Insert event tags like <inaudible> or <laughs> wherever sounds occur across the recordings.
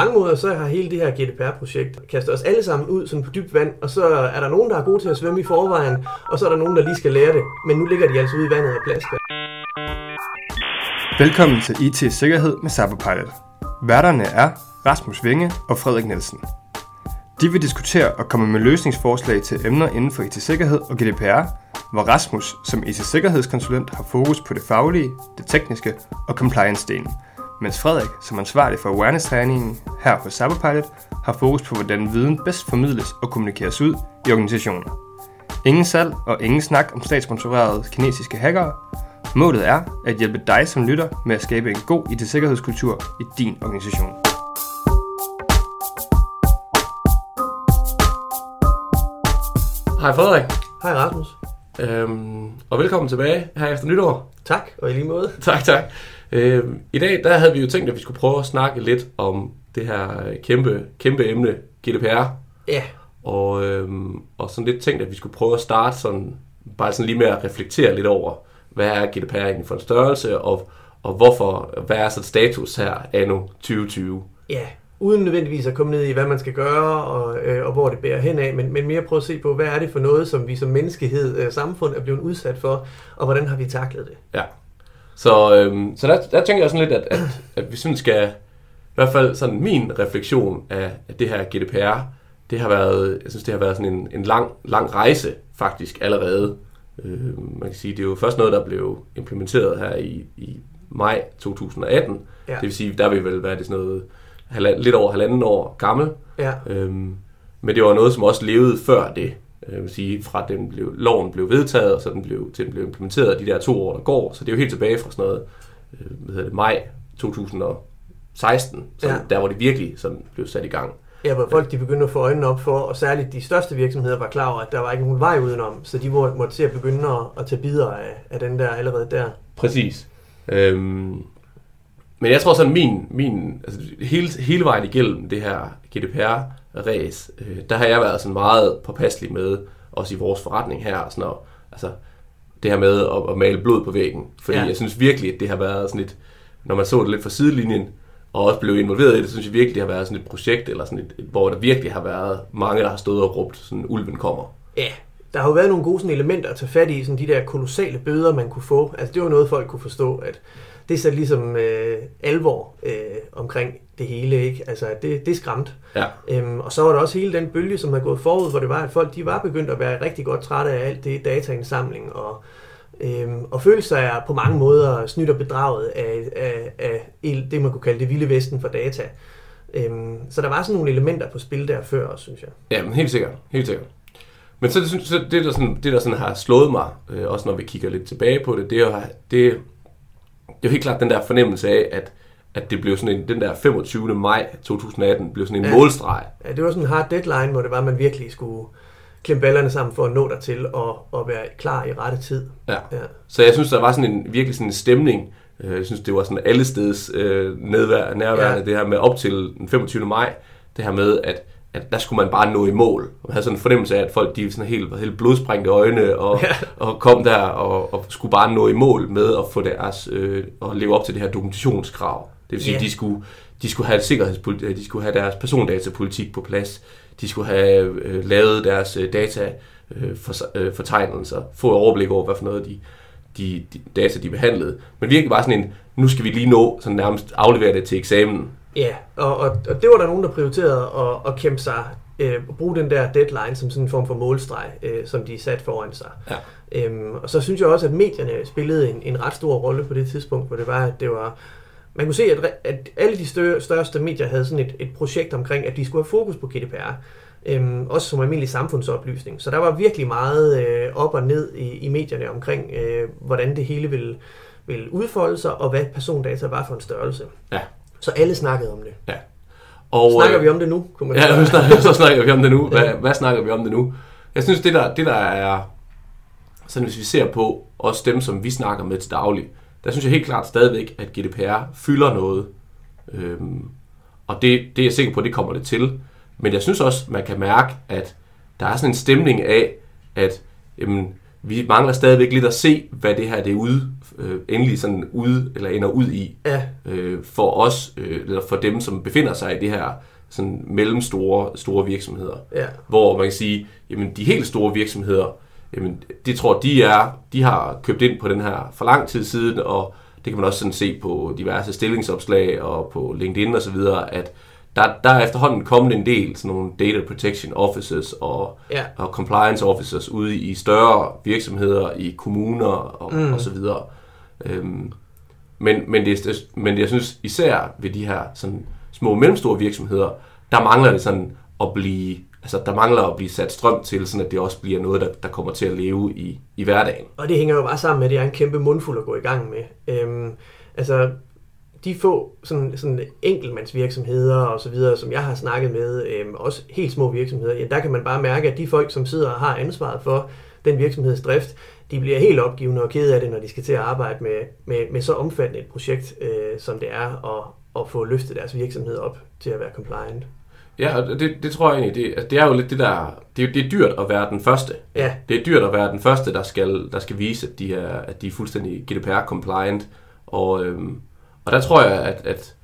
mange måder, så har hele det her GDPR-projekt kastet os alle sammen ud sådan på dybt vand, og så er der nogen, der er gode til at svømme i forvejen, og så er der nogen, der lige skal lære det. Men nu ligger de altså ude i vandet og plasker. Velkommen til IT Sikkerhed med Cyberpilot. Værterne er Rasmus Vinge og Frederik Nielsen. De vil diskutere og komme med løsningsforslag til emner inden for IT-sikkerhed og GDPR, hvor Rasmus som IT-sikkerhedskonsulent har fokus på det faglige, det tekniske og compliance-delen, mens Frederik som ansvarlig for awareness-træningen her hos Cyberpilot har fokus på, hvordan viden bedst formidles og kommunikeres ud i organisationen. Ingen salg og ingen snak om statssponsorerede kinesiske hackere. Målet er at hjælpe dig som lytter med at skabe en god IT-sikkerhedskultur i din organisation. Hej Frederik, Hej Rasmus. øhm, og velkommen tilbage her efter nytår. Tak, og i lige måde. Tak, tak. Øhm, I dag der havde vi jo tænkt, at vi skulle prøve at snakke lidt om det her kæmpe, kæmpe emne, GDPR. Ja, Og, øhm, og sådan lidt tænkt, at vi skulle prøve at starte sådan, bare sådan lige med at reflektere lidt over, hvad er GDPR egentlig for en størrelse, og, og hvorfor, hvad er så status her anno 2020? ja. Uden nødvendigvis at komme ned i, hvad man skal gøre, og, øh, og hvor det bærer hen af, men, men mere prøve at se på, hvad er det for noget, som vi som menneskehed, øh, samfund er blevet udsat for, og hvordan har vi taklet det. Ja. Så, øhm, så der, der tænker jeg sådan lidt, at, at, at vi sådan skal, i hvert fald sådan min refleksion af, af det her GDPR, det har været, jeg synes, det har været sådan en, en lang, lang rejse faktisk allerede. Øh, man kan sige, det er jo først noget, der blev implementeret her i, i maj 2018. Ja. Det vil sige, der vil vel være det sådan noget halvand, lidt over halvanden år gammel. Ja, Øhm, men det var noget, som også levede før det. Jeg vil sige, fra den blev, loven blev vedtaget, og så den blev, til den blev implementeret de der to år, der går. Så det er jo helt tilbage fra sådan noget, øh, hvad hedder det, maj 2016, så Ja. der hvor det virkelig sådan blev sat i gang. Ja, hvor folk de begyndte at få øjnene op for, og særligt de største virksomheder var klar over, at der var ikke nogen vej udenom, så de må, måtte til at begynde at, at tage bidder af, af den der allerede der. Præcis. Øhm, men jeg tror sådan, min, min altså hele, hele vejen igennem det her GDPR-ræs, øh, der har jeg været sådan meget påpasselig med, også i vores forretning her, sådan at, altså, det her med at, at male blod på væggen. Fordi ja. jeg synes virkelig, at det har været sådan et, når man så det lidt fra sidelinjen, og også blev involveret i det, synes jeg virkelig, det har været sådan et projekt, eller sådan et, et, hvor der virkelig har været mange, der har stået og råbt, sådan, ulven kommer. Ja, der har jo været nogle gode sådan, elementer at tage fat i, sådan de der kolossale bøder, man kunne få. Altså det var noget, folk kunne forstå, at det satte ligesom øh, alvor øh, omkring det hele, ikke? Altså det, det skræmte. Ja. Øhm, og så var der også hele den bølge, som havde gået forud, hvor det var, at folk de var begyndt at være rigtig godt trætte af alt det dataindsamling, og, øhm, og følte sig på mange måder snydt og bedraget af, af, af det, man kunne kalde det vilde vesten for data. Øhm, så der var sådan nogle elementer på spil der før, også, synes jeg. Ja, men helt sikkert. Helt sikkert. Men så, det, så det, der sådan, det, der sådan har slået mig, øh, også når vi kigger lidt tilbage på det, det er det, er jo helt klart den der fornemmelse af, at, at det blev sådan en, den der 25. maj 2018 blev sådan en Ja. målstreg. Ja, det var sådan en hard deadline, hvor det var, at man virkelig skulle klemme ballerne sammen for at nå dertil og, og være klar i rette tid. Ja. Ja. Så jeg synes, der var sådan en virkelig sådan en stemning. Øh, Jeg synes, det var sådan alle steds øh, nedvær, nærværende, ja. det her med op til den 25. maj, det her med, at, at der skulle man bare nå i mål. Man havde sådan en fornemmelse af, at folk de sådan helt, helt blodsprængte øjne og, Ja. og kom der og, og skulle bare nå i mål med at få deres, øh, og leve op til det her dokumentationskrav. Det vil sige, Ja. at de skulle, de skulle have sikkerhedspolitik, de skulle have deres persondatapolitik på plads. De skulle have øh, lavet deres øh, data øh, for, øh, fortegnelser, få et overblik over, hvad for noget de, de, de data, de behandlede. Men virkelig bare sådan en, nu skal vi lige nå, sådan nærmest aflevere det til eksamen. Ja, og, og, og det var der nogen, der prioriterede at, at kæmpe sig, øh, at bruge den der deadline som sådan en form for målstreg, øh, som de satte foran sig. Ja. Øhm, og så synes jeg også, at medierne spillede en, en ret stor rolle på det tidspunkt, hvor det var, at det var... Man kunne se, at, at alle de større, største medier havde sådan et, et projekt omkring, at de skulle have fokus på GDPR. Øhm, også som almindelig samfundsoplysning. Så der var virkelig meget øh, op og ned i, i medierne omkring, øh, hvordan det hele ville, ville udfolde sig, og hvad persondata var for en størrelse. Ja. Så alle snakkede om det. ja. Og, Snakker øh, vi om det nu? Kunne man Ja, nu <laughs> snakker, så snakker vi om det nu. Hvad, hvad snakker vi om det nu? Jeg synes, det der, det der er, sådan hvis vi ser på også dem, som vi snakker med til daglig, der synes jeg helt klart stadigvæk, at GDPR fylder noget. Øhm, og det, det er jeg sikker på, det kommer det til. Men jeg synes også, man kan mærke, at der er sådan en stemning af, at jamen, vi mangler stadigvæk lidt at se, hvad det her det er ude, øh, endelig sådan ude, eller ender ud i, Ja, øh, for os, øh, eller for dem, som befinder sig i det her sådan mellemstore store virksomheder. ja. Hvor man kan sige, jamen de helt store virksomheder, jamen det tror de er, de har købt ind på den her for lang tid siden, og det kan man også sådan se på diverse stillingsopslag og på LinkedIn og så videre, at der, der er efterhånden kommet en del sådan nogle data protection officers og, Ja. og compliance officers ude i større virksomheder, i kommuner og, mm. og så videre. Øhm, men, men, det, men jeg synes især ved de her sådan, små og mellemstore virksomheder, der mangler det sådan at blive, altså der mangler at blive sat strøm til, sådan at det også bliver noget, der, der kommer til at leve i, i hverdagen. Og det hænger jo bare sammen med, at det er en kæmpe mundfuld at gå i gang med. Øhm, altså, de få sådan, sådan enkeltmandsvirksomheder og så videre, som jeg har snakket med, øhm, også helt små virksomheder, ja, der kan man bare mærke, at de folk, som sidder og har ansvaret for den virksomheds drift, de bliver helt opgivende og kede af det, når de skal til at arbejde med, med, med så omfattende et projekt, øh, som det er at, at få løftet deres virksomhed op til at være compliant. Ja, og det, det tror jeg egentlig, det, altså, det er jo lidt det der, det, er- det er dyrt at være den første. Ja. Det er dyrt at være den første, der skal, der skal vise, at de er, at de er fuldstændig GDPR-compliant. Og, øhm, og der tror jeg, at, at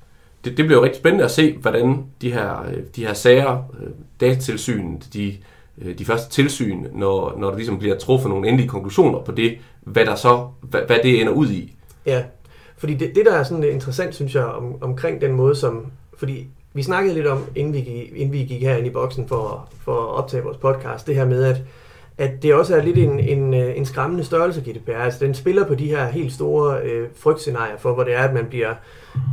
det, det bliver jo rigtig spændende at se, hvordan de her, øh, de her sager, øh, datatilsyn, de, øh, de første tilsyn, når, når der ligesom bliver truffet nogle endelige konklusioner på det, hvad der så, hvad, hvad det ender ud i. Ja, fordi det, det der er sådan interessant, synes jeg, om, omkring den måde, som... Fordi vi snakkede lidt om, inden vi gik, inden vi gik herind i boksen for, for at optage vores podcast, det her med, at, at det også er lidt en, en, øh, en skræmmende størrelse, GDPR. Altså, den spiller på de her helt store øh, frygtscenarier for, hvor det er, at man bliver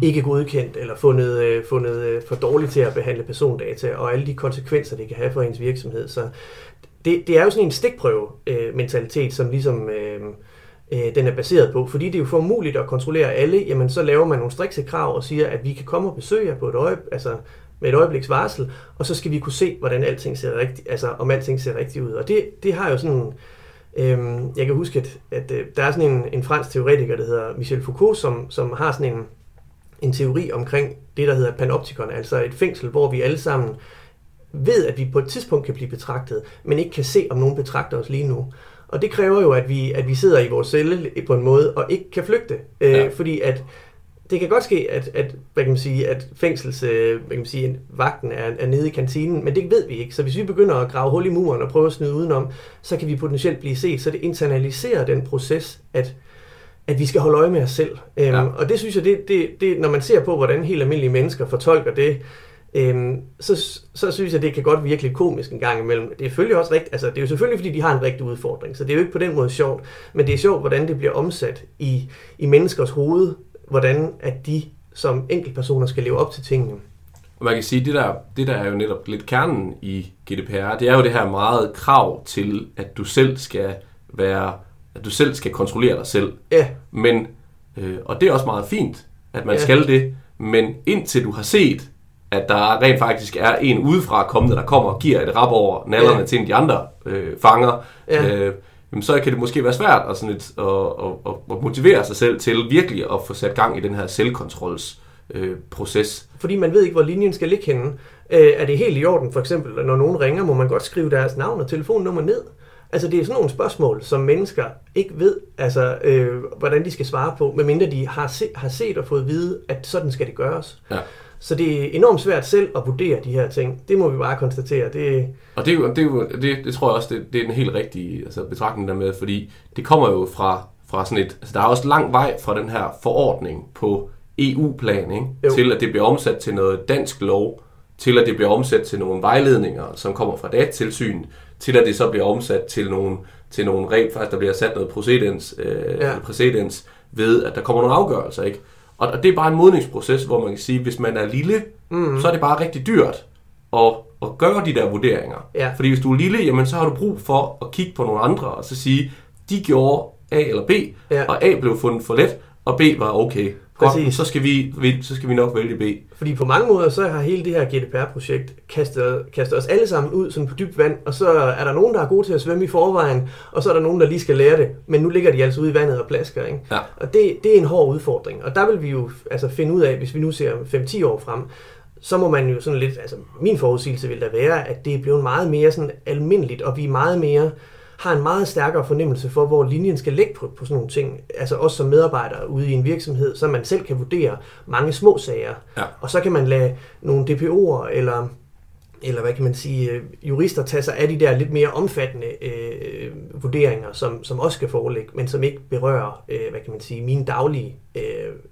ikke godkendt eller fundet, øh, fundet øh, for dårligt til at behandle persondata, og alle de konsekvenser, det kan have for ens virksomhed. Så det, det er jo sådan en stikprøve-mentalitet, øh, som ligesom... Øh, øh, den er baseret på. Fordi det er jo for umuligt at kontrollere alle, jamen så laver man nogle strikse krav og siger, at vi kan komme og besøge jer på et øje, altså med et øjebliks varsel, og så skal vi kunne se, hvordan alting ser rigtigt, altså om alting ser rigtigt ud. Og det, det har jo sådan, øhm, jeg kan huske, at, at øh, der er sådan en, en fransk teoretiker, der hedder Michel Foucault, som, som har sådan en, en teori omkring det, der hedder panoptikon, altså et fængsel, hvor vi alle sammen ved, at vi på et tidspunkt kan blive betragtet, men ikke kan se, om nogen betragter os lige nu. Og det kræver jo, at vi, at vi sidder i vores celle på en måde, og ikke kan flygte. Øh, Ja. Fordi at det kan godt ske, at, at, hvad kan man sige, at fængsels, øh, hvad kan man sige, vagten er, er nede i kantinen, men det ved vi ikke. Så hvis vi begynder at grave hul i muren og prøve at snyde udenom, så kan vi potentielt blive set. Så det internaliserer den proces, at, at vi skal holde øje med os selv. Øhm, Ja. Og det synes jeg, det, det, det, når man ser på, hvordan helt almindelige mennesker fortolker det, øhm, så, så synes jeg, det kan godt virke lidt komisk en gang imellem. Det er selvfølgelig også rigtigt, altså det er jo selvfølgelig, fordi de har en rigtig udfordring, så det er jo ikke på den måde sjovt, men det er sjovt, hvordan det bliver omsat i, i menneskers hoved, hvordan at de som enkeltpersoner skal leve op til tingene. Og man kan sige, det der, det der er jo netop lidt kernen i GDPR, det er jo det her meget krav til, at du selv skal være, at du selv skal kontrollere dig selv. Ja, Men, øh, og det er også meget fint, at man Ja. skal det, men indtil du har set, at der rent faktisk er en udefra kommende, der kommer og giver et rap over nallerne ja. til en af de andre øh, fanger, Ja. øh, jamen så kan det måske være svært at, sådan et, at, at, at, at motivere sig selv til virkelig at få sat gang i den her selvkontrols øh, proces. fordi man ved ikke, hvor linjen skal ligge henne. Øh, er det helt i orden, for eksempel, når nogen ringer, må man godt skrive deres navn og telefonnummer ned? Altså, det er sådan nogle spørgsmål, som mennesker ikke ved, altså, øh, hvordan de skal svare på, medmindre de har, se, har set og fået at vide, at sådan skal det gøres. Ja. Så det er enormt svært selv at vurdere de her ting. Det må vi bare konstatere. Det, Og det, er jo, det, er jo, det, det tror jeg også, det, det er den helt rigtige altså, betragtning der med, fordi det kommer jo fra, fra sådan et, altså der er også lang vej fra den her forordning på EU-plan, ikke? Jo. til at det bliver omsat til noget dansk lov, til at det bliver omsat til nogle vejledninger, som kommer fra datatilsyn, til at det så bliver omsat til nogle, til nogle rent faktisk, der bliver sat noget præcedens, øh, ja. præcedens ved, at der kommer nogle afgørelser, ikke? Og, og det er bare en modningsproces, hvor man kan sige, hvis man er lille, mm. så er det bare rigtig dyrt at, at gøre de der vurderinger. Ja. Fordi hvis du er lille, jamen, så har du brug for at kigge på nogle andre, og så sige, de gjorde A eller B, Ja. og A blev fundet for let, og B var okay. Godt, Præcis. så skal, vi, så skal vi nok vælge B. Fordi på mange måder, så har hele det her GDPR-projekt kastet, kastet os alle sammen ud sådan på dybt vand, og så er der nogen, der er gode til at svømme i forvejen, og så er der nogen, der lige skal lære det, men nu ligger de altså ude i vandet og plasker, ikke? Ja. Og det, det er en hård udfordring, og der vil vi jo altså finde ud af, hvis vi nu ser 5-10 år frem, så må man jo sådan lidt, altså min forudsigelse vil da være, at det er blevet meget mere sådan almindeligt, og vi er meget mere har en meget stærkere fornemmelse for, hvor linjen skal ligge på, på sådan nogle ting. Altså også som medarbejder ude i en virksomhed, så man selv kan vurdere mange små sager. Ja. Og så kan man lade nogle DPO'er eller eller hvad kan man sige, øh, jurister tager sig af de der lidt mere omfattende øh, vurderinger, som, som også skal foreligge, men som ikke berører, øh, hvad kan man sige, mine daglige øh,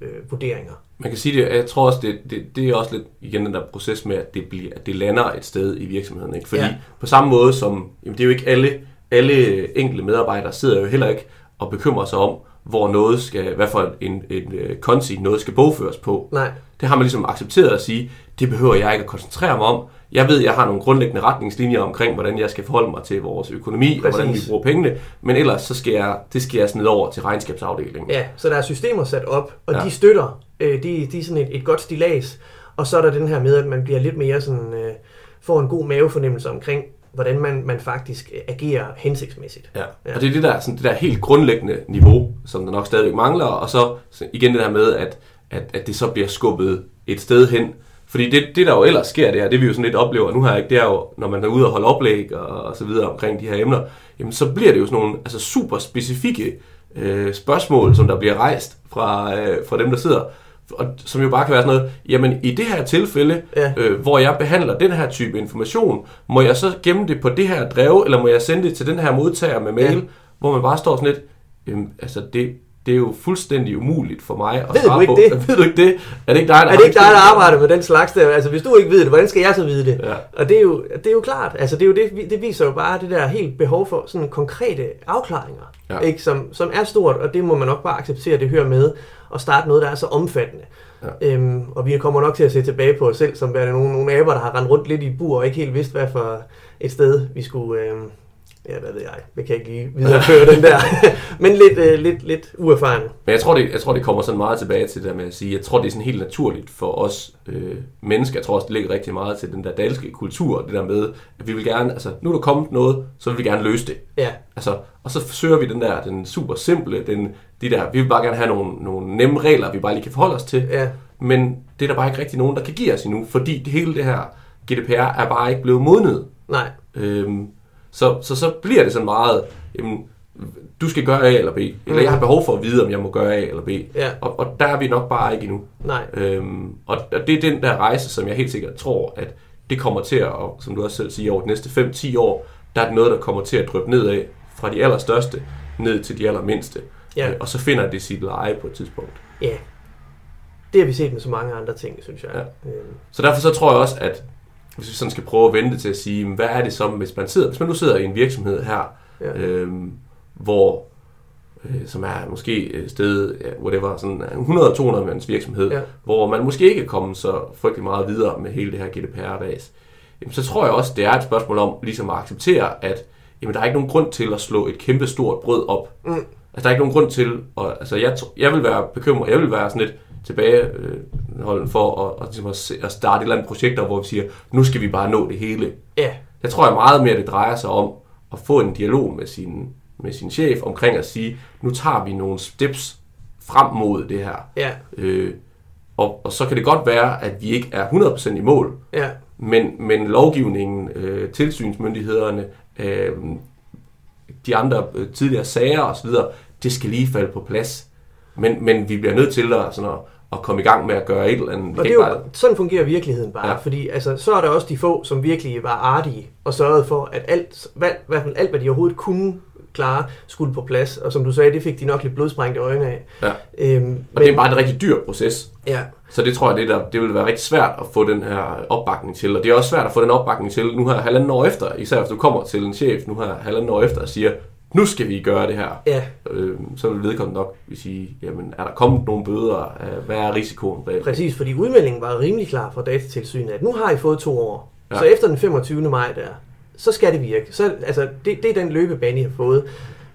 øh, vurderinger. Man kan sige det, jeg tror også, det, det, det er også lidt igen den der proces med, at det, bliver, at det lander et sted i virksomheden. Ikke? Fordi ja. på samme måde som, jamen det er jo ikke alle, alle enkelte medarbejdere sidder jo heller ikke og bekymrer sig om, hvor noget skal, hvad for en, en, en konti noget skal bogføres på. Nej, Det har man ligesom accepteret at sige, det behøver jeg ikke at koncentrere mig om. Jeg ved, jeg har nogle grundlæggende retningslinjer omkring, hvordan jeg skal forholde mig til vores økonomi, og hvordan vi Præcis. bruger pengene. Men ellers så skal jeg, det skal jeg sned over til regnskabsafdelingen. ja, så der er systemer sat op, og. Ja. de støtter, øh, de, de er sådan et, et godt stilas, og så er der den her med, at man bliver lidt mere sådan, øh, får en god mavefornemmelse omkring, hvordan man, man faktisk øh, agerer hensigtsmæssigt. Ja. Ja. Og det er det der, sådan, det der helt grundlæggende niveau, som der nok stadigvæk mangler, og så så igen det der med, at, at, at det så bliver skubbet et sted hen. Fordi det, det der jo ellers sker, det er, det vi jo sådan lidt oplever nu her, ikke, det er jo, når man er ude og holde oplæg og, og så videre omkring de her emner, jamen så bliver det jo sådan nogle altså super specifikke øh, spørgsmål, som der bliver rejst fra, øh, fra dem, der sidder, og som jo bare kan være sådan noget, jamen i det her tilfælde, Ja. øh, hvor jeg behandler den her type information, må jeg så gemme det på det her drev, eller må jeg sende det til den her modtager med mail, Ja. hvor man bare står sådan lidt, øhm, altså det, det er jo fuldstændig umuligt for mig at Ved du svare ikke på. det? Ved du ikke det? Er det ikke dig, der Er det ikke dig, der arbejder med den slags der? Altså, hvis du ikke ved det, hvordan skal jeg så vide det? Ja. Og det er, jo, det er jo klart. Altså, det, er jo det, det viser jo bare det der helt behov for sådan konkrete afklaringer, ja. Ikke? Som, som er stort, og det må man nok bare acceptere, det hører med at starte noget, der er så omfattende. Ja. Øhm, og vi kommer nok til at se tilbage på os selv, som værende nogle, nogle aber, der har rendt rundt lidt i bur og ikke helt vidst, hvad for et sted vi skulle... Øhm, ja, hvad ved jeg. Jeg kan ikke lige videreføre den der. <laughs> Men lidt, øh, lidt, lidt uerfaren. Men jeg tror, det, jeg tror, det kommer sådan meget tilbage til det der med at sige, jeg tror, det er sådan helt naturligt for os øh, mennesker. Jeg tror også, det ligger rigtig meget til den der danske kultur, det der med, at vi vil gerne, altså nu er der kommet noget, så vil vi gerne løse det. Ja, Altså, og så forsøger vi den der, den super simple, den, de der, vi vil bare gerne have nogle, nogle nemme regler, vi bare lige kan forholde os til. ja, Men det er der bare ikke rigtig nogen, der kan give os endnu, fordi det hele det her GDPR er bare ikke blevet modnet. nej. Øhm, så, så så bliver det sådan meget, jamen, du skal gøre A eller B, eller jeg har behov for at vide, om jeg må gøre A eller B. Ja. Og, og der er vi nok bare ikke endnu. Nej. Øhm, og, og det er den der rejse, som jeg helt sikkert tror, at det kommer til at, og som du også selv siger, over de næste 5-10 år, der er det noget, der kommer til at dryppe nedad fra de allerstørste ned til de allermindste. Ja. Øh, og så finder det sit leje på et tidspunkt. Ja. Det har vi set med så mange andre ting, synes jeg. Ja. Øhm, Så derfor så tror jeg også, at hvis vi sådan skal prøve at vente til at sige, hvad er det så, hvis man, sidder, hvis man nu sidder i en virksomhed her, Ja. øhm, hvor øh, som er måske et sted, ja, whatever, sådan 100-200 mands virksomhed, Ja. hvor man måske ikke er kommet så frygtelig meget videre med hele det her GDPR-dags, jamen, så tror jeg også, det er et spørgsmål om ligesom at acceptere, at jamen, der er ikke nogen grund til at slå et kæmpe stort brød op. Mm. Altså, der er ikke nogen grund til, at, altså, jeg, jeg vil være bekymret, jeg vil være sådan lidt tilbageholden for at, at, ligesom at, at starte et eller andet projekt, hvor vi siger, nu skal vi bare nå det hele. ja, Jeg tror jeg meget mere, det drejer sig om at få en dialog med sin, med sin chef omkring at sige, nu tager vi nogle steps frem mod det her. ja, Øh, og, og så kan det godt være, at vi ikke er 100% i mål, ja, men, men lovgivningen, øh, tilsynsmyndighederne, øh, de andre øh, tidligere sager osv., det skal lige falde på plads. Men, men vi bliver nødt til at, sådan at, at komme i gang med at gøre et eller andet. Og det er jo, bare- sådan fungerer virkeligheden bare, ja. Fordi altså, så er der også de få, som virkelig var artige og sørgede for, at alt, hvad, i hvert fald alt, hvad de overhovedet kunne klare, skulle på plads. Og som du sagde, det fik de nok lidt blodsprængte øjne af. Ja. Øhm, Og det er bare en rigtig dyr proces. ja, Så det tror jeg, det, der, det vil være rigtig svært at få den her opbakning til. Og det er også svært at få den opbakning til nu her halvanden år efter. Især hvis du kommer til en chef nu her halvanden år efter og siger, nu skal vi gøre det her. ja, Øh, så vil vedkommende nok sige, jamen er der kommet nogle bøder? Øh, Hvad er risikoen bag? præcis, fordi udmeldingen var rimelig klar fra datatilsynet, at nu har I fået to år. Ja. Ja. Så efter den 25. maj der, så skal det virke. Så, altså, det, det er den løbebane, I har fået.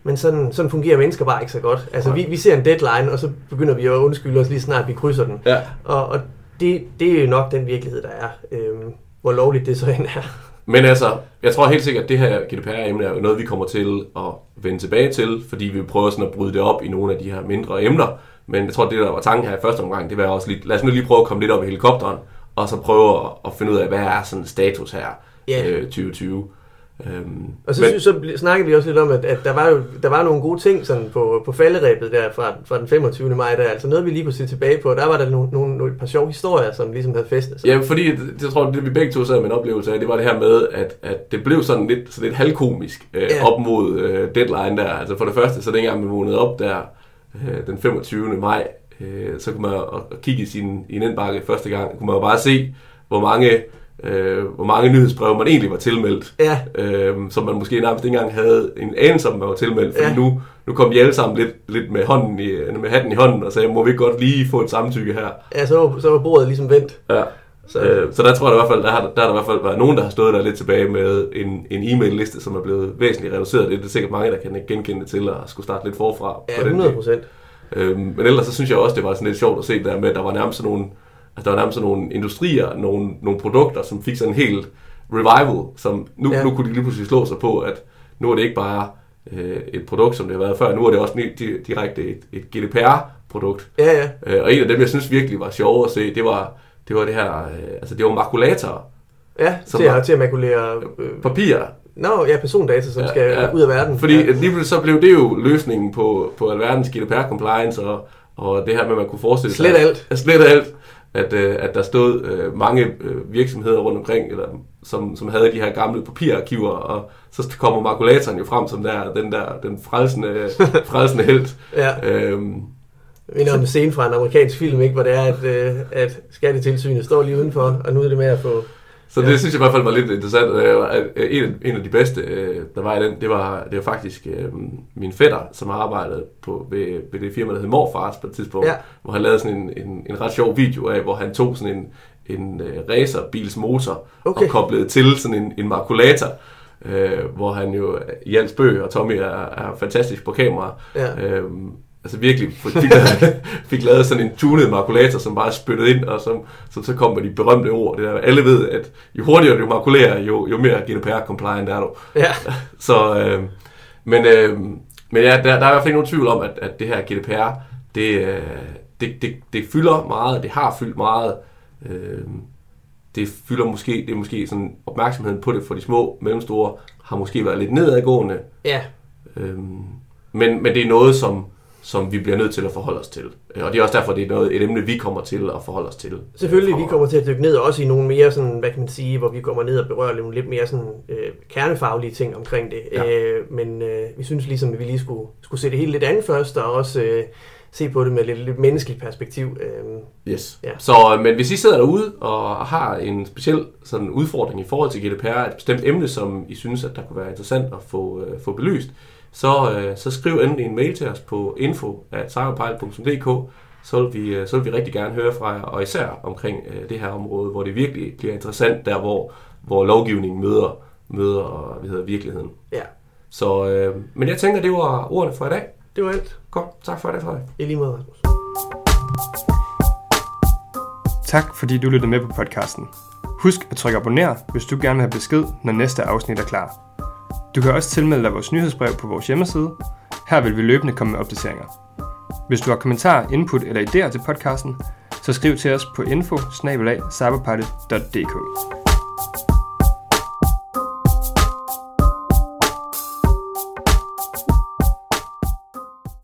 Men sådan, sådan fungerer mennesker bare ikke så godt. Altså, vi, vi ser en deadline, og så begynder vi at undskylde os lige snart, vi krydser den. Ja. Og, og det, det er jo nok den virkelighed, der er. Øhm, hvor lovligt det så end er. Men altså, jeg tror helt sikkert, at det her GDPR-emne er noget, vi kommer til at vende tilbage til, fordi vi prøver sådan at bryde det op i nogle af de her mindre emner. Men jeg tror, det der var tanken her i første omgang, det var også lige, lad os nu lige prøve at komme lidt op i helikopteren, og så prøve at, at finde ud af, hvad er sådan status her Ja. øh, 2020. Øhm, Og så, men- synes, så snakkede vi også lidt om, at, at der, var jo, der var nogle gode ting sådan på, på falderæbet der fra, fra den 25. maj, der, altså noget vi lige kunne se tilbage på. Der var der nogle, nogle, nogle et par sjove historier, som ligesom havde festet sig. Ja, fordi det, det tror jeg, det vi begge to sad med en oplevelse af, det var det her med, at, at det blev sådan lidt, sådan lidt halvkomisk øh, Ja. op mod øh, deadline der. Altså for det første, så dengang man vågnede op der øh, den 25. maj, øh, så kunne man og, og kigge i sin i en indbakke første gang, kunne man jo bare se, hvor mange, øh, hvor mange nyhedsbreve man egentlig var tilmeldt. Ja, Øh, som man måske nærmest ikke engang havde en anelse om, man var tilmeldt. Fordi Ja. nu, nu kom de alle sammen lidt, lidt med, hånden i, med hatten i hånden og sagde, må vi ikke godt lige få et samtykke her? ja så, var, så var bordet ligesom vendt. Ja. Så- øh, så der tror jeg i hvert fald, der har, der der i hvert fald været nogen, der har stået der lidt tilbage med en, en e-mail-liste, som er blevet væsentligt reduceret. Det er der sikkert mange, der kan genkende det til at skulle starte lidt forfra. Ja, på den 100 del. procent. Øhm, men ellers så synes jeg også, det var sådan lidt sjovt at se der med, at der var nærmest sådan nogle, altså der var nærmest sådan nogle industrier, nogle, nogle produkter, som fik sådan en helt revival, som nu, Ja. ja. nu kunne de lige pludselig slå sig på, at nu er det ikke bare øh, et produkt, som det har været før, nu er det også di- direkte et, et GDPR-produkt. Ja, ja. Øh, og en af dem, jeg synes virkelig var sjove at se, det var det, var det her, øh, altså det var makulatorer, Ja, Som til, var- at, til at makulere... Øh, papir. Nå, ja, persondata, som skal ja, ja. ud af verden. Fordi ja. ja. lige så blev det jo løsningen på, på alverdens GDPR-compliance, og, og det her med, at man kunne forestille Slet sig... alt. At slet alt. At, øh, at der stod øh, mange øh, virksomheder rundt omkring, eller, som, som havde de her gamle papirarkiver, og så kommer makulatoren jo frem som der, den der, den frelsende, <laughs> frelsende held. Ja. Øhm, Jeg minder om en scene fra en amerikansk film, ikke, hvor det er, at, øh, at skattetilsynet står lige udenfor, og nu er det med at få... Så Ja. det synes jeg i hvert fald var lidt interessant. Øh, at, øh, En, en af de bedste, øh, der var i den, det var, det var faktisk øh, min fætter, som har arbejdet på, ved, ved det firma, der hed Morfars på et tidspunkt, Ja. hvor han lavede sådan en, en, en ret sjov video af, hvor han tog sådan en, en øh, racerbils motor Okay. og koblede til sådan en, en makulator, øh, hvor han jo, Jens Bø og Tommy er, er fantastisk på kamera, Ja. Øhm, altså virkelig fik lavet, <laughs> fik lavet sådan en tunet makulator, som bare spyttede ind, og som, som så kom med de berømte ord. Det der, alle ved, at jo hurtigere du makulerer, jo, jo mere GDPR-compliant er du. Ja, <laughs> Så, øh, men, øh, men ja, der, der er i hvert fald ikke nogen tvivl om, at, at det her GDPR, det, øh, det, det, det fylder meget, det har fyldt meget. Øh, det fylder måske, det er måske sådan opmærksomheden på det for de små, mellemstore, har måske været lidt nedadgående. ja, Øhm, men, men det er noget, som, som vi bliver nødt til at forholde os til. Øh, Og det er også derfor, det er noget, et emne, vi kommer til at forholde os til. selvfølgelig, Øh, vi kommer til at dykke ned, også i nogle mere sådan, hvad kan man sige, hvor vi kommer ned og berører nogle lidt mere sådan øh, kernefaglige ting omkring det. Ja. Øh, men øh, vi synes ligesom, at vi lige skulle, skulle se det hele lidt andet først, og også øh, se på det med lidt, lidt menneskeligt perspektiv. Øh, Yes. Ja. Så, øh, men hvis I sidder derude og har en speciel sådan udfordring i forhold til GDPR, et bestemt emne, som I synes, at der kunne være interessant at få, øh, få belyst, så, øh, så skriv endelig en mail til os på info så vil, vi, øh, så vil vi rigtig gerne høre fra jer, og især omkring øh, det her område, hvor det virkelig bliver interessant, der hvor, hvor lovgivningen møder, møder hvad hedder, virkeligheden. ja, Så, øh, men jeg tænker, det var ordene for i dag. det var alt. Godt, tak for det, Frederik. I lige måde, Rasmus. Tak fordi du lyttede med på podcasten. Husk at trykke abonner, hvis du gerne vil have besked, når næste afsnit er klar. Du kan også tilmelde dig vores nyhedsbrev på vores hjemmeside. Her vil vi løbende komme med opdateringer. Hvis du har kommentarer, input eller idéer til podcasten, så skriv til os på info